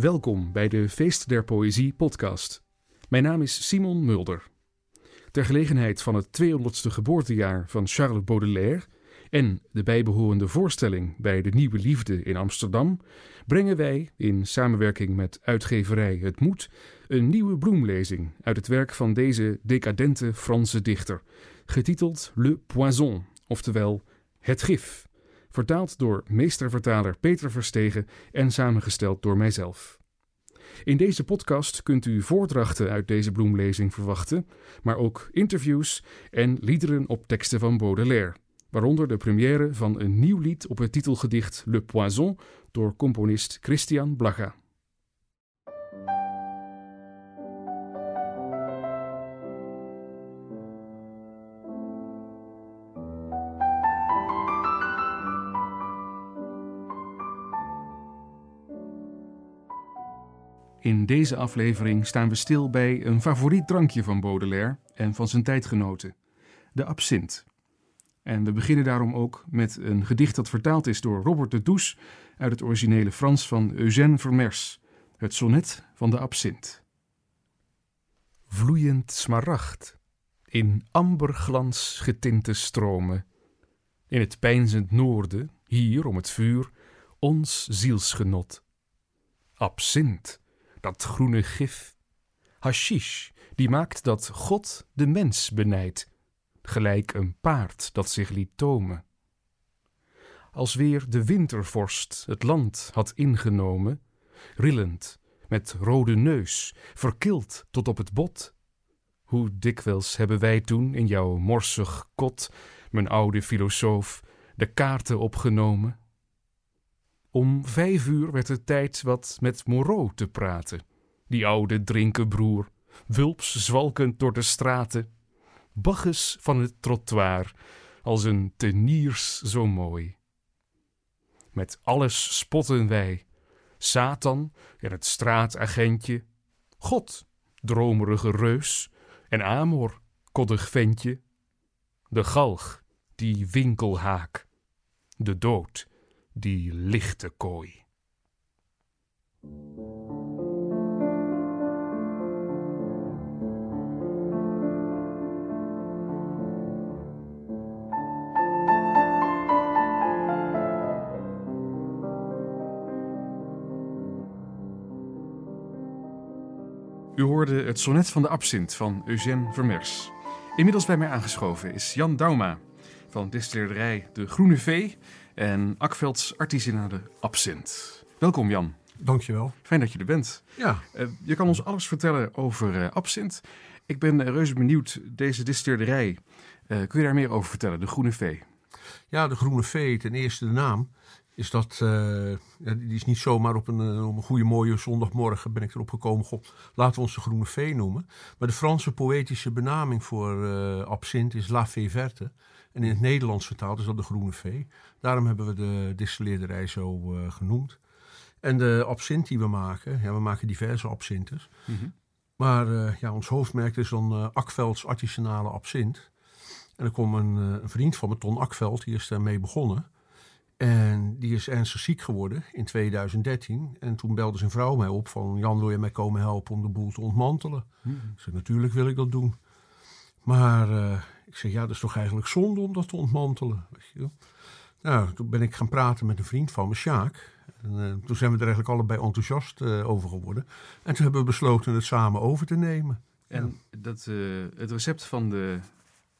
Welkom bij de Feest der Poëzie podcast. Mijn naam is Simon Mulder. Ter gelegenheid van het 200ste geboortejaar van Charles Baudelaire en de bijbehorende voorstelling bij de Nieuwe Liefde in Amsterdam brengen wij, in samenwerking met uitgeverij Het Moed, een nieuwe bloemlezing uit het werk van deze decadente Franse dichter, getiteld Le Poison, oftewel Het Gif vertaald door meestervertaler Peter Verstegen en samengesteld door mijzelf. In deze podcast kunt u voordrachten uit deze bloemlezing verwachten, maar ook interviews en liederen op teksten van Baudelaire, waaronder de première van een nieuw lied op het titelgedicht Le Poison door componist Christian Blaga. In deze aflevering staan we stil bij een favoriet drankje van Baudelaire en van zijn tijdgenoten, de absint. En we beginnen daarom ook met een gedicht dat vertaald is door Robert de Does uit het originele Frans van Eugène Vermers, het sonnet van de absint. Vloeiend smaragd, in amberglans getinte stromen, in het pijnzend noorden, hier om het vuur, ons zielsgenot. Absint, dat groene gif. Hashish, die maakt dat God de mens benijdt, gelijk een paard dat zich liet tomen. Als weer de wintervorst het land had ingenomen, rillend, met rode neus, verkild tot op het bot. Hoe dikwijls hebben wij toen in jouw morsig kot, mijn oude filosoof, de kaarten opgenomen? Om vijf uur werd het tijd wat met Moreau te praten. Die oude drinkenbroer, wulps zwalkend door de straten. Bacchus van het trottoir, als een teniers zo mooi. Met alles spotten wij. Satan en het straatagentje. God, dromerige reus. En Amor, koddig ventje. De galg, die winkelhaak. De dood, die lichte kooi. U hoorde het sonnet van de absint van Eugène Vermers. Inmiddels bij mij aangeschoven is Jan Dauma van distillerij De Groene Vee en Akvelds artisanale absint. Welkom Jan. Dankjewel. Fijn dat je er bent. Ja. Uh, je kan ons alles vertellen over uh, absint. Ik ben uh, reuze benieuwd, deze distillerij, kun je daar meer over vertellen, De Groene Vee? Ja, De Groene Vee, ten eerste de naam, is dat, die is niet zomaar op een, op een goede mooie zondagmorgen ben ik erop gekomen, laten we ons De Groene Vee noemen. Maar de Franse poëtische benaming voor absint is La Fée Verte. En in het Nederlands vertaald is dat de groene vee. Daarom hebben we de distilleerderij zo uh, genoemd. En de absint die we maken, ja, we maken diverse absintes. Mm -hmm. Maar uh, ja, ons hoofdmerk is dan uh, Akvelds artisanale absint. En er komt een, een, vriend van me, Ton Akveld, die is daarmee begonnen. En die is ernstig ziek geworden in 2013. En toen belde zijn vrouw mij op van... Jan, wil je mij komen helpen om de boel te ontmantelen? Mm -hmm. Ik zei, natuurlijk wil ik dat doen. Maar ik zeg, ja, dat is toch eigenlijk zonde om dat te ontmantelen. Weet je nou, toen ben ik gaan praten met een vriend van me, Sjaak. En, uh, toen zijn we er eigenlijk allebei enthousiast uh, over geworden. En toen hebben we besloten het samen over te nemen. En ja. dat, het recept van de,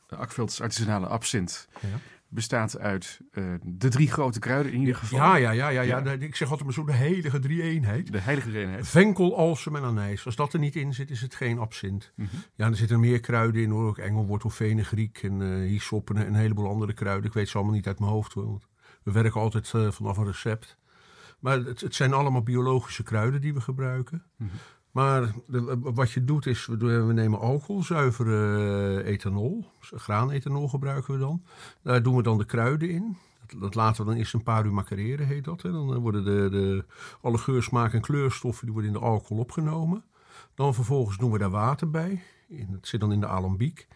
de Akvelds artisanale absint ja. Bestaat uit de drie grote kruiden in ieder geval. Ja, ja, ja, ja, ja. ja. ik zeg altijd maar zo de heilige drie-eenheid. De heilige drie-eenheid. Venkel, alsem en anijs. Als dat er niet in zit, is het geen absint. Mm -hmm. Ja, er zitten meer kruiden in hoor. Ook engelwortel, venegriek en uh, hyssop en een heleboel andere kruiden. Ik weet ze allemaal niet uit mijn hoofd. Want we werken altijd uh, vanaf een recept. Maar het, het, zijn allemaal biologische kruiden die we gebruiken. Mm -hmm. Maar wat je doet is, we, nemen alcohol, zuivere uh, ethanol. Graanethanol gebruiken we dan. Daar doen we dan de kruiden in. Dat, dat laten we dan eerst een paar uur macereren, heet dat. Dan worden de, de, alle geur, smaak en kleurstoffen die worden in de alcohol opgenomen. Dan vervolgens doen we daar water bij. Het zit dan in de alambiek.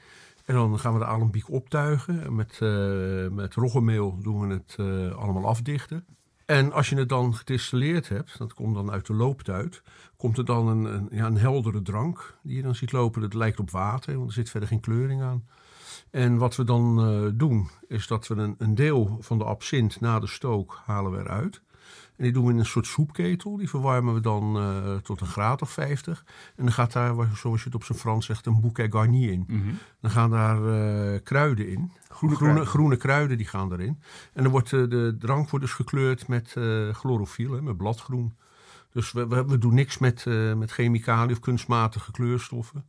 En dan gaan we de alambiek optuigen. En met, uh, met roggemeel doen we het allemaal afdichten. En als je het dan gedistilleerd hebt, dat komt dan uit de looptuit, komt er dan een, een, ja, een heldere drank die je dan ziet lopen. Dat lijkt op water, want er zit verder geen kleuring aan. En wat we dan eh, doen, is dat we een, een deel van de absint na de stook halen we eruit. En die doen we in een soort soepketel. Die verwarmen we dan uh, tot een graad of 50. En dan gaat daar, zoals je het op zijn Frans zegt, een bouquet garni in. Dan gaan daar uh, kruiden in. Groene, groene, groene, kruiden die gaan erin. En dan wordt uh, de drank wordt dus gekleurd met chlorofiel, met bladgroen. Dus we, we, we doen niks met, met chemicaliën of kunstmatige kleurstoffen.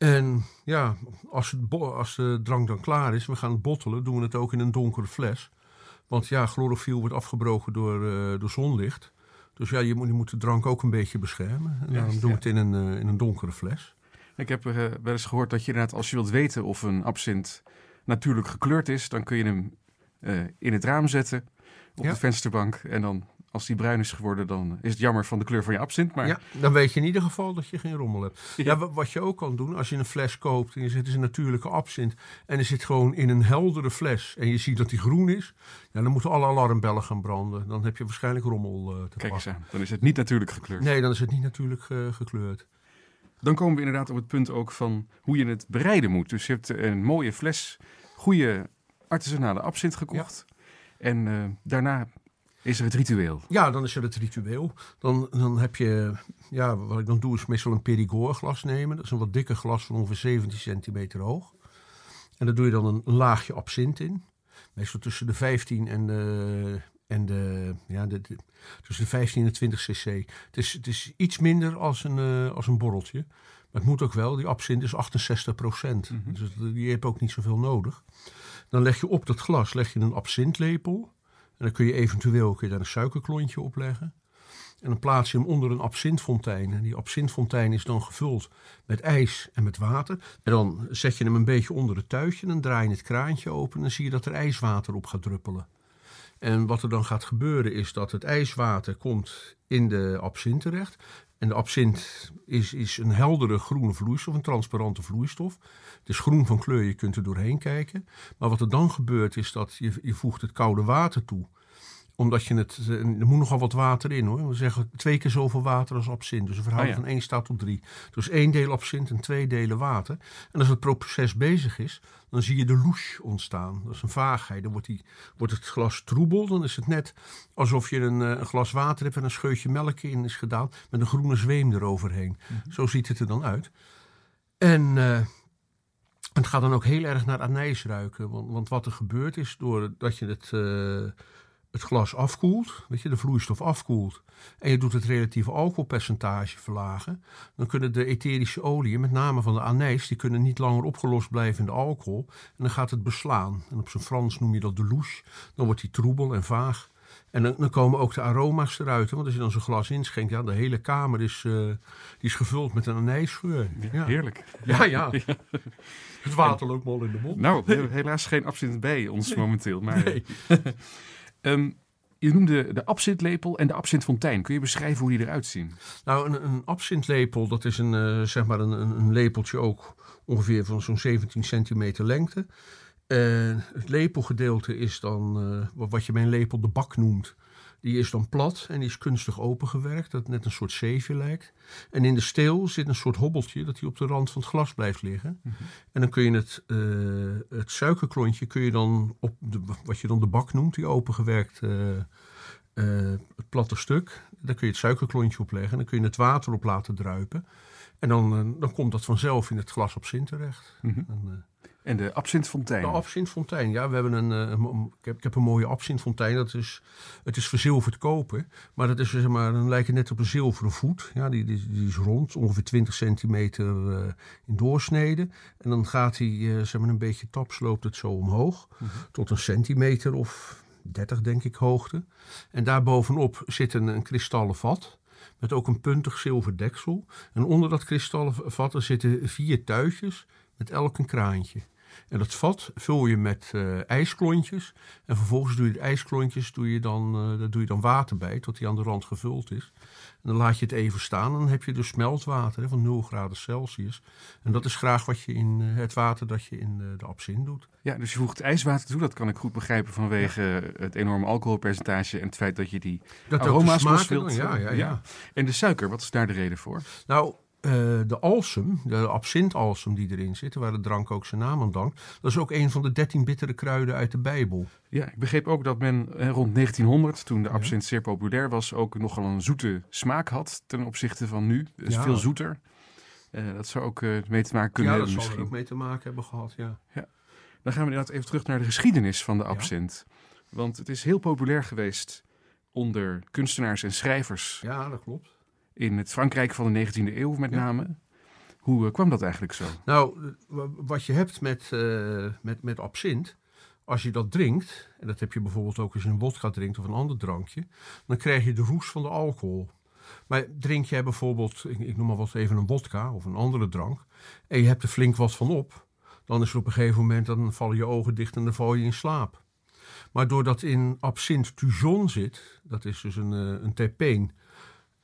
En ja, als, het als de drank dan klaar is, we gaan het bottelen, doen we het ook in een donkere fles. Want ja, chlorofiel wordt afgebroken door, uh, door zonlicht. Dus ja, je moet, je moet de drank ook een beetje beschermen. En dan doen we het in een, uh, in een donkere fles. Ik heb uh, wel eens gehoord dat je inderdaad, als je wilt weten of een absint natuurlijk gekleurd is, dan kun je hem in het raam zetten op ja. de vensterbank. En dan als die bruin is geworden, dan is het jammer van de kleur van je absint. Maar... Ja, dan weet je in ieder geval dat je geen rommel hebt. Ja. wat je ook kan doen, als je een fles koopt en je zit is een natuurlijke absint en er zit gewoon in een heldere fles en je ziet dat die groen is, ja, dan moeten alle alarmbellen gaan branden. Dan heb je waarschijnlijk rommel uh, te Kijk eens aan, dan is het niet natuurlijk gekleurd. Nee, dan is het niet natuurlijk uh, gekleurd. Dan komen we inderdaad op het punt ook van hoe je het bereiden moet. Dus je hebt een mooie fles, goede artisanale absint gekocht. Ja. En uh, daarna is er het ritueel? Ja, dan is er het ritueel. Dan, dan heb je, ja, wat ik dan doe is meestal een Perigord glas nemen. Dat is een wat dikker glas van ongeveer 17 centimeter hoog. En daar doe je dan een, een laagje absint in. Meestal tussen de 15 en de, en de, ja, de, de, tussen de 15 en 20 cc. Het is, het is iets minder als een, uh, als een borreltje. Maar het moet ook wel. Die absint is 68 procent. Mm -hmm. Dus die heb ook niet zoveel nodig. Dan leg je op dat glas leg je een absintlepel. En dan kun je eventueel kun je een suikerklontje op leggen. En dan plaats je hem onder een absintfontein. En die absintfontein is dan gevuld met ijs en met water. En dan zet je hem een beetje onder het tuitje. En dan draai je het kraantje open. En dan zie je dat er ijswater op gaat druppelen. En wat er dan gaat gebeuren is dat het ijswater komt in de absint terecht. En de absint is, is een heldere groene vloeistof, een transparante vloeistof. Het is groen van kleur, je kunt er doorheen kijken. Maar wat er dan gebeurt is dat je, je voegt het koude water toe omdat je het. Er moet nogal wat water in hoor. We zeggen twee keer zoveel water als absint. Dus een verhouding oh ja. van 1 staat tot 3. Dus één deel absint en twee delen water. En als het proces bezig is, dan zie je de louche ontstaan. Dat is een vaagheid. Dan wordt, die, wordt het glas troebel. Dan is het net alsof je een, een, glas water hebt en een scheutje melk in is gedaan. Met een groene zweem eroverheen. Mm -hmm. Zo ziet het er dan uit. En. Uh, het gaat dan ook heel erg naar anijs ruiken. Want, want wat er gebeurt is, doordat je het, uh, het glas afkoelt, weet je, de vloeistof afkoelt, en je doet het relatieve alcoholpercentage verlagen, dan kunnen de etherische oliën, met name van de anijs, die kunnen niet langer opgelost blijven in de alcohol. En dan gaat het beslaan. En op zijn Frans noem je dat de louche. Dan wordt die troebel en vaag. En dan, dan, komen ook de aroma's eruit. Want als je dan zo'n glas inschenkt, ja, de hele kamer is, uh, die is gevuld met een anijsgeur. Ja, heerlijk. Ja, ja. Het water loopt mal in de mond. Nou, helaas geen absint bij ons nee. momenteel. Maar, nee. um, je noemde de absintlepel en de absintfontein. Kun je beschrijven hoe die eruit zien? Nou, een, een absintlepel, dat is een, uh, zeg maar een, een lepeltje ook ongeveer van zo'n 17 centimeter lengte. Uh, het lepelgedeelte is dan uh, wat je bij een lepel de bak noemt. Die is dan plat en die is kunstig opengewerkt, dat het net een soort zeefje lijkt. En in de steel zit een soort hobbeltje dat die op de rand van het glas blijft liggen. Mm -hmm. En dan kun je het, uh, het suikerklontje kun je dan op de, wat je dan de bak noemt, die opengewerkt het platte stuk. Daar kun je het suikerklontje op leggen en dan kun je het water op laten druipen. En dan, dan komt dat vanzelf in het glas op zin terecht. Mm -hmm. en, en de absintfontein? De absintfontein, ja. We hebben een, een, ik, heb, ik heb een mooie absintfontein. Dat is, het is verzilverd koper. Maar dat is, zeg maar, dan lijkt het net op een zilveren voet. Ja, die, die, die is rond, ongeveer 20 centimeter uh, in doorsnede. En dan gaat hij, uh, zeg maar, een beetje taps loopt het zo omhoog. Mm -hmm. Tot een centimeter of 30, denk ik, hoogte. En daarbovenop zit een, een kristallen vat met ook een puntig zilver deksel. En onder dat kristallen vat zitten vier tuitjes met elk een kraantje. En dat vat vul je met uh, ijsklontjes. En vervolgens doe je de ijsklontjes doe je dan, uh, daar doe je dan water bij, tot die aan de rand gevuld is. En dan laat je het even staan en dan heb je dus smeltwater hè, van 0 graden Celsius. En dat is graag wat je in uh, het water dat je in de absint doet. Ja, dus je voegt ijswater toe. Dat kan ik goed begrijpen vanwege ja. het enorme alcoholpercentage en het feit dat je die dat aroma's los wilt. Ja, ja, ja, En de suiker, wat is daar de reden voor? Nou, uh, de alsem, de absint-alsem die erin zit, waar de drank ook zijn naam aan dankt, dat is ook een van de dertien bittere kruiden uit de Bijbel. Ja, ik begreep ook dat men rond 1900, toen de absint zeer populair was, ook nogal een zoete smaak had ten opzichte van nu. Dus Ja. veel zoeter. Eh, dat zou ook eh, mee te maken kunnen ja, dat hebben zal er ook mee te maken hebben gehad, ja. Dan gaan we inderdaad even terug naar de geschiedenis van de absint. Want het is heel populair geweest onder kunstenaars en schrijvers Ja, dat klopt. In het Frankrijk van de 19e eeuw met Ja. name. Hoe eh, kwam dat eigenlijk zo? Nou, wa- wat je hebt met, eh, met, met absint, als je dat drinkt, en dat heb je bijvoorbeeld ook als je een wodka drinkt of een ander drankje, dan krijg je de roes van de alcohol. Maar drink jij bijvoorbeeld, ik, ik noem maar wat even een wodka of een andere drank, en je hebt er flink wat van op, dan is er op een gegeven moment, dan vallen je ogen dicht en dan val je in slaap. Maar doordat in absint tujon zit, dat is dus een, eh, een terpeen,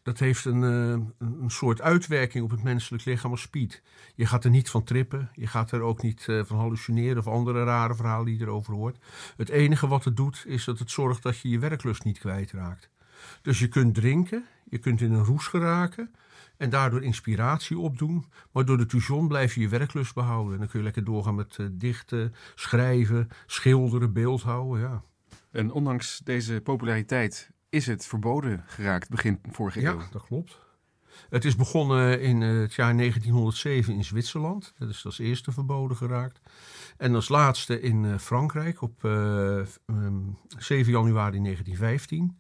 dat heeft een, eh, een, een soort uitwerking op het menselijk lichaam als speed. Je gaat er niet van trippen. Je gaat er ook niet eh, van hallucineren of andere rare verhalen die je erover hoort. Het enige wat het doet, is dat het zorgt dat je je werklust niet kwijtraakt. Dus je kunt drinken, je kunt in een roes geraken en daardoor inspiratie opdoen. Maar door de tujon blijf je je werklust behouden. En dan kun je lekker doorgaan met eh, dichten, schrijven, schilderen, beeldhouden. Ja. En ondanks deze populariteit is het verboden geraakt begin vorige Ja, eeuw. dat klopt. Het is begonnen in het jaar 1907 in Zwitserland. Dat is als eerste verboden geraakt. En als laatste in eh, Frankrijk op eh, ehm, 7 januari 1915.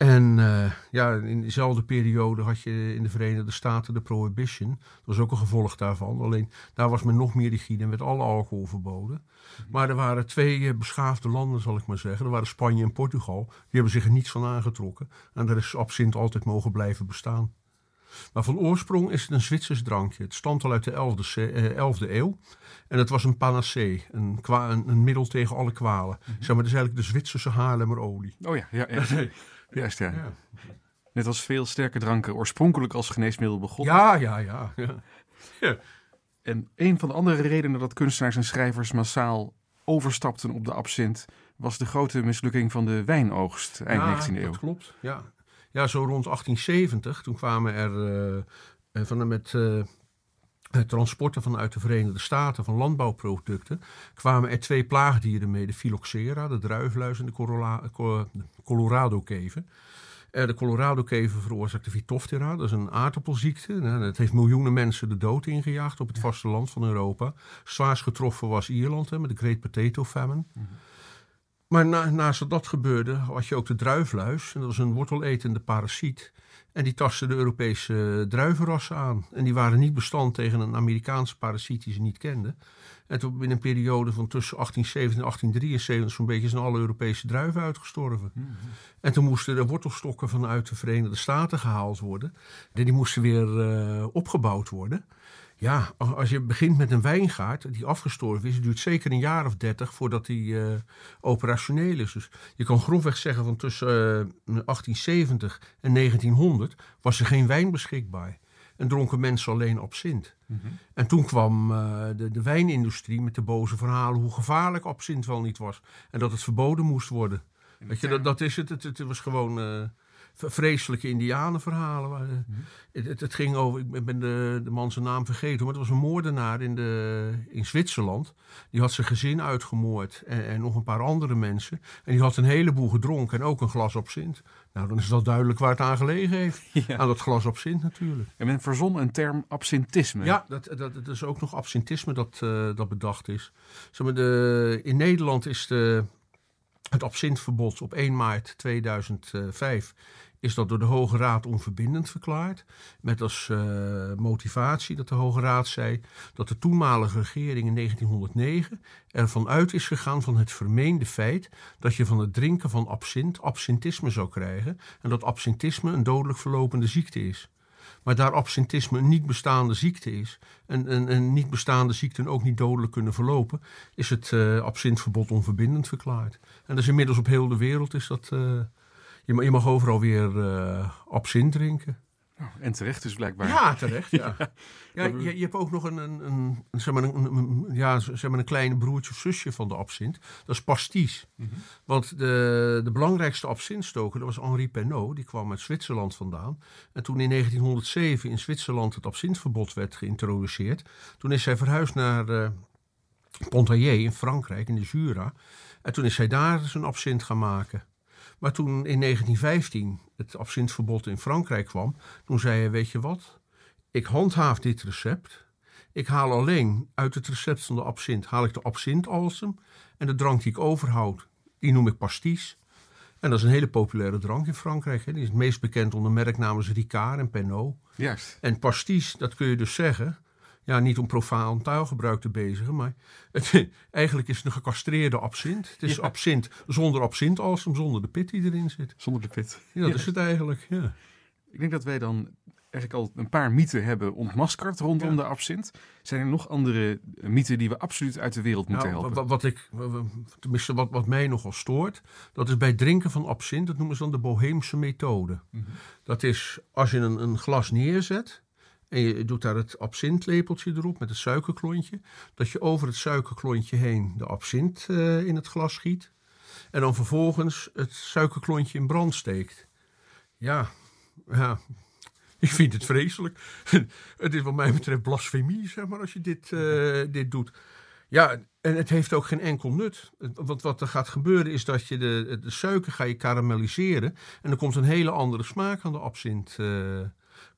En eh, ja, in dezelfde periode had je in de Verenigde Staten de prohibition. Dat was ook een gevolg daarvan. Alleen daar was men nog meer rigide en werd alle alcohol verboden. Maar er waren twee eh, beschaafde landen, zal ik maar zeggen. Er waren Spanje en Portugal. Die hebben zich er niets van aangetrokken. En daar is absint altijd mogen blijven bestaan. Maar van oorsprong is het een Zwitsers drankje. Het stamt al uit de 11e, ce- eh, 11e eeuw. En het was een panacee, een, een, een middel tegen alle kwalen. Zeg maar, dat is eigenlijk de Zwitserse Haarlemmerolie. Oh ja, ja, ja. juist ja. Ja. Net als veel sterke dranken oorspronkelijk als geneesmiddel begonnen. Ja, ja, ja. ja. En een van de andere redenen dat kunstenaars en schrijvers massaal overstapten op de absint was de grote mislukking van de wijnoogst eind ja, 19e eeuw. dat klopt. Ja. ja, zo rond 1870, toen kwamen er eh, eh, van, met eh, transporten vanuit de Verenigde Staten van landbouwproducten, kwamen er twee plaagdieren mee, de phylloxera, de druifluis en de Corolla- co- de Colorado-kever. Eh, de Colorado-kever veroorzaakt de Phytophthora, dat is een aardappelziekte. Nou, dat heeft miljoenen mensen de dood ingejaagd op het vasteland van Europa. Zwaarst getroffen was Ierland met de Great Potato Famine. Maar na, naast dat gebeurde, had je ook de druifluis. En dat was een worteletende parasiet. En die tastte de Europese druivenrassen aan. En die waren niet bestand tegen een Amerikaanse parasiet die ze niet kenden. En toen binnen een periode van tussen 1870 en 1873 zo'n beetje zijn alle Europese druiven uitgestorven. En toen moesten de wortelstokken vanuit de Verenigde Staten gehaald worden. En die moesten weer eh, opgebouwd worden. Ja, als je begint met een wijngaard die afgestorven is, het duurt zeker een jaar of dertig voordat die eh, operationeel is. Dus je kan grofweg zeggen van tussen eh, 1870 en 1900 was er geen wijn beschikbaar. En dronken mensen alleen absint. En toen kwam eh, de, de wijnindustrie met de boze verhalen hoe gevaarlijk absint wel niet was. En dat het verboden moest worden. Weet je, dat, dat is het. Het, het was gewoon eh, vreselijke indianenverhalen. eh, het, het, het ging over, ik ben de, de man zijn naam vergeten, maar het was een moordenaar in, de, in Zwitserland. Die had zijn gezin uitgemoord en, en nog een paar andere mensen. En die had een heleboel gedronken en ook een glas absint. Nou, dan is dat duidelijk waar het aan gelegen heeft. Ja. Aan dat glas absint natuurlijk. En men verzon een term absintisme. Ja, dat, dat, dat is ook nog absintisme dat, eh, dat bedacht is. Zeg maar, de, in Nederland is de, het absintverbod op 1 maart 2005 is dat door de Hoge Raad onverbindend verklaard. Met als eh, motivatie dat de Hoge Raad zei dat de toenmalige regering in 1909 ervan uit is gegaan van het vermeende feit dat je van het drinken van absint absintisme zou krijgen en dat absintisme een dodelijk verlopende ziekte is. Maar daar absentisme een niet bestaande ziekte is, en een niet bestaande ziekten ook niet dodelijk kunnen verlopen, is het uh, absintverbod onverbindend verklaard. En dus inmiddels op heel de wereld is dat. Uh, je, je, mag overal weer uh, absint drinken. Oh, en terecht dus blijkbaar. Ja, terecht. Ja. ja, je, je, hebt ook nog een, een, een, zeg maar een, een, ja, zeg maar een kleine broertje of zusje van de absint. Dat is pastis. Mm -hmm. Want de, de belangrijkste absintstoker, dat was Henri Pernod. Die kwam uit Zwitserland vandaan. En toen in 1907 in Zwitserland het absintverbod werd geïntroduceerd. Toen is hij verhuisd naar uh, Pontarlier in Frankrijk, in de Jura. En toen is hij daar zijn absint gaan maken. Maar toen in 1915 het absintverbod in Frankrijk kwam, toen zei hij: Weet je wat? Ik handhaaf dit recept. Ik haal alleen uit het recept van de absint haal ik de absintalsem. En de drank die ik overhoud, die noem ik pastis. En dat is een hele populaire drank in Frankrijk. Hè. Die is het meest bekend onder merknamen Ricard en Pernod. Juist. En pastis, dat kun je dus zeggen ja, niet om profaan taalgebruik te bezigen, maar het, eigenlijk is het een gecastreerde absint. Het is ja. absint zonder absintalsem, zonder de pit die erin zit. Zonder de pit. Ja, dat is het eigenlijk, ja. Ik denk dat wij dan eigenlijk al een paar mythen hebben ontmaskerd rondom ja. de absint. Zijn er nog andere mythen die we absoluut uit de wereld moeten nou, helpen? Wat, wat, ik, tenminste wat, wat mij nogal stoort, dat is bij drinken van absint, dat noemen ze dan de boheemse methode. Mm -hmm. Dat is als je een, een glas neerzet, en je doet daar het absintlepeltje erop met het suikerklontje. Dat je over het suikerklontje heen de absint uh, in het glas schiet. En dan vervolgens het suikerklontje in brand steekt. Ja, ja, ik vind het vreselijk. het is wat mij betreft blasfemie, zeg maar, als je dit, uh, dit doet. Ja, en het heeft ook geen enkel nut. Want wat er gaat gebeuren is dat je de, de suiker ga je karamelliseren. En er komt een hele andere smaak aan de absint uh,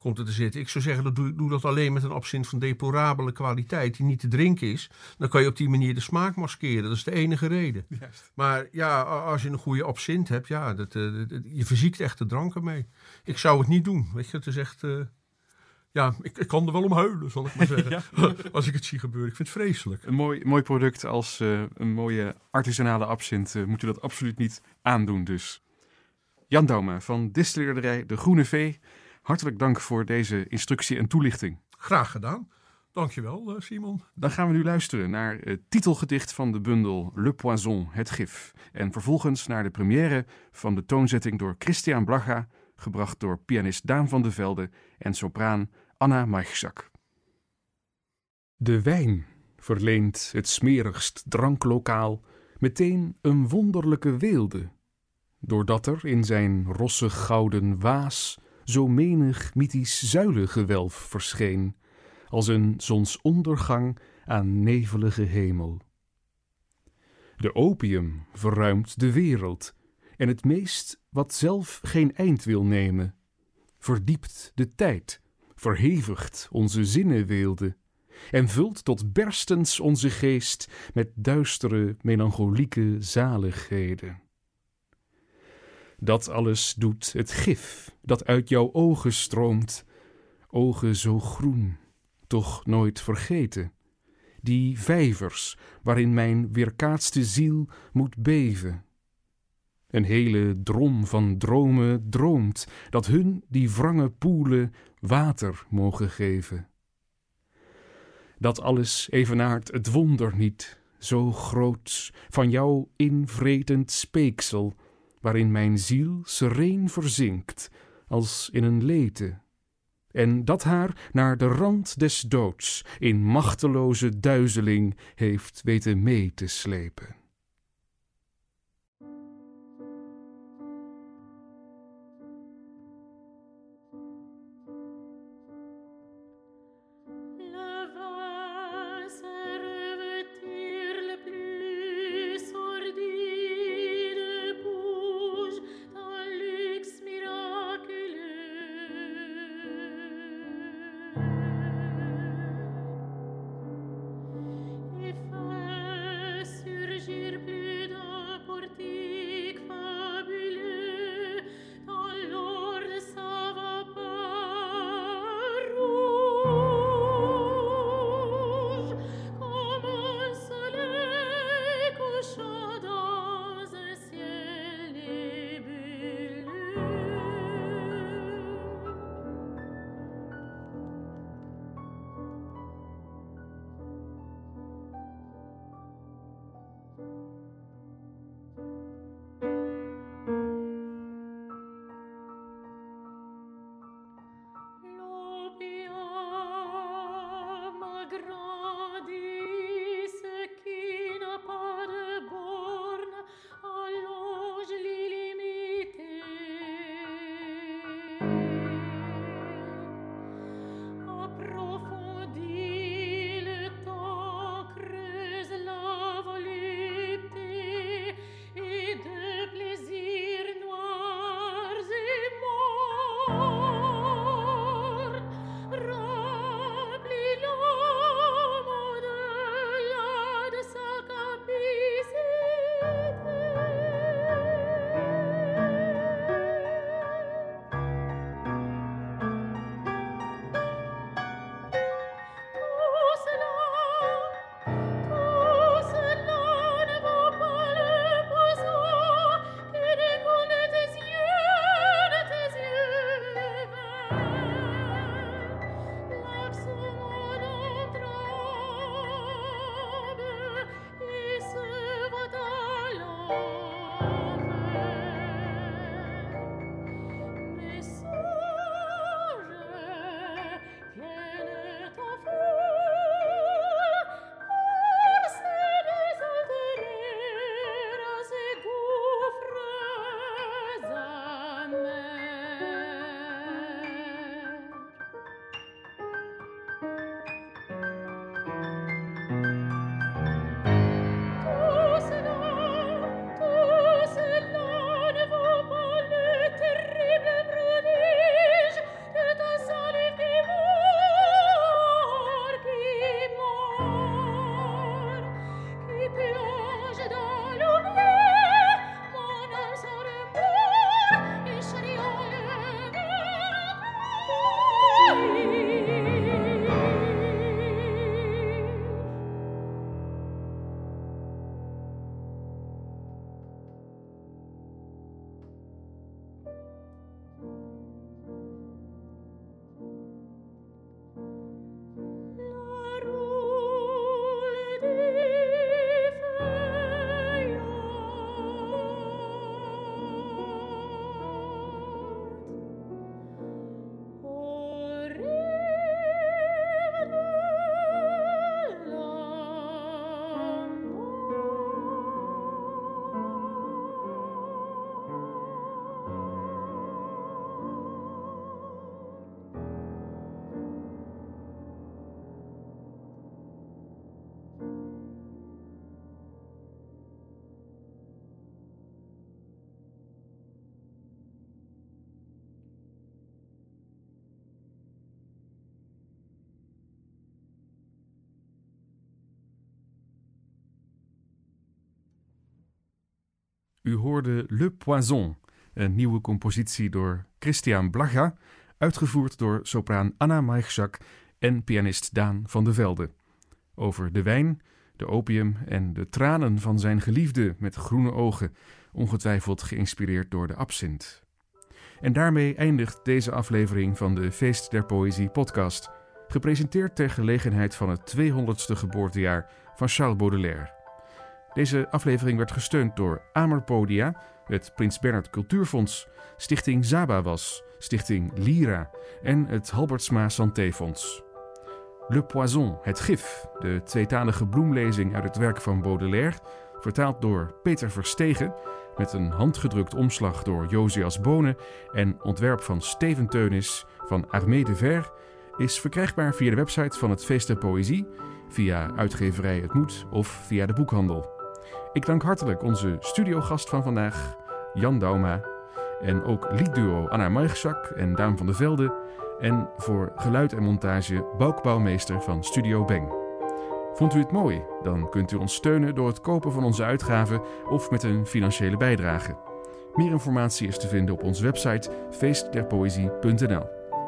komt er te zitten. Ik zou zeggen, dat doe, doe dat alleen met een absint van deplorabele kwaliteit, die niet te drinken is. Dan kan je op die manier de smaak maskeren. Dat is de enige reden. Juist. Maar ja, als je een goede absint hebt, ja, dat, dat, je verziekt echt de drank ermee. Ik zou het niet doen. Weet je, het is echt. Uh, ja, ik, ik, kan er wel om huilen, zal ik maar zeggen. ja. Als ik het zie gebeuren. Ik vind het vreselijk. Een mooi, mooi product als uh, een mooie artisanale absint moet u dat absoluut niet aandoen dus. Jan Doume van distillerij De Groene Vee. Hartelijk dank voor deze instructie en toelichting. Graag gedaan. Dankjewel, Simon. Dan gaan we nu luisteren naar het titelgedicht van de bundel Le Poison, het gif. En vervolgens naar de première van de toonzetting door Christian Blaga, gebracht door pianist Daan van de Velde en sopraan Anna Maichzak. De wijn verleent het smerigst dranklokaal meteen een wonderlijke weelde, doordat er in zijn rossig gouden waas zo menig mythisch zuilengewelf verscheen, als een zonsondergang aan nevelige hemel. De opium verruimt de wereld, en het meest wat zelf geen eind wil nemen, verdiept de tijd, verhevigt onze zinnenweelde, en vult tot berstens onze geest met duistere, melancholieke zaligheden. Dat alles doet het gif dat uit jouw ogen stroomt, ogen zo groen, toch nooit vergeten. Die vijvers waarin mijn weerkaatste ziel moet beven. Een hele drom van dromen droomt dat hun die wrange poelen water mogen geven. Dat alles evenaart het wonder niet, zo groots, van jouw invretend speeksel waarin mijn ziel sereen verzinkt, als in een lete, en dat haar naar de rand des doods in machteloze duizeling heeft weten mee te slepen. U hoorde Le Poison, een nieuwe compositie door Christian Blaga, uitgevoerd door sopraan Anna Maichak en pianist Daan van de Velde. Over de wijn, de opium en de tranen van zijn geliefde met groene ogen, ongetwijfeld geïnspireerd door de absint. En daarmee eindigt deze aflevering van de Feest der Poëzie podcast, gepresenteerd ter gelegenheid van het 200ste geboortejaar van Charles Baudelaire. Deze aflevering werd gesteund door Amerpodia, het Prins Bernhard Cultuurfonds, Stichting Zabawas, Stichting Lira en het Halbertsma Santéfonds. Le Poison, het gif, de tweetalige bloemlezing uit het werk van Baudelaire, vertaald door Peter Verstegen, met een handgedrukt omslag door Josias Bonen en ontwerp van Steven Teunis van Armée de Ver, is verkrijgbaar via de website van het Feest der Poëzie, via uitgeverij Het Moed of via de boekhandel. Ik dank hartelijk onze studiogast van vandaag, Jan Dauma, en ook liedduo Anna Maigzak en Daan van der Velde, en voor geluid en montage Boukbouwmeester van Studio Beng. Vond u het mooi? Dan kunt u ons steunen door het kopen van onze uitgaven of met een financiële bijdrage. Meer informatie is te vinden op onze website feestderpoëzie.nl.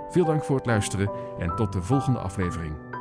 Veel dank voor het luisteren en tot de volgende aflevering.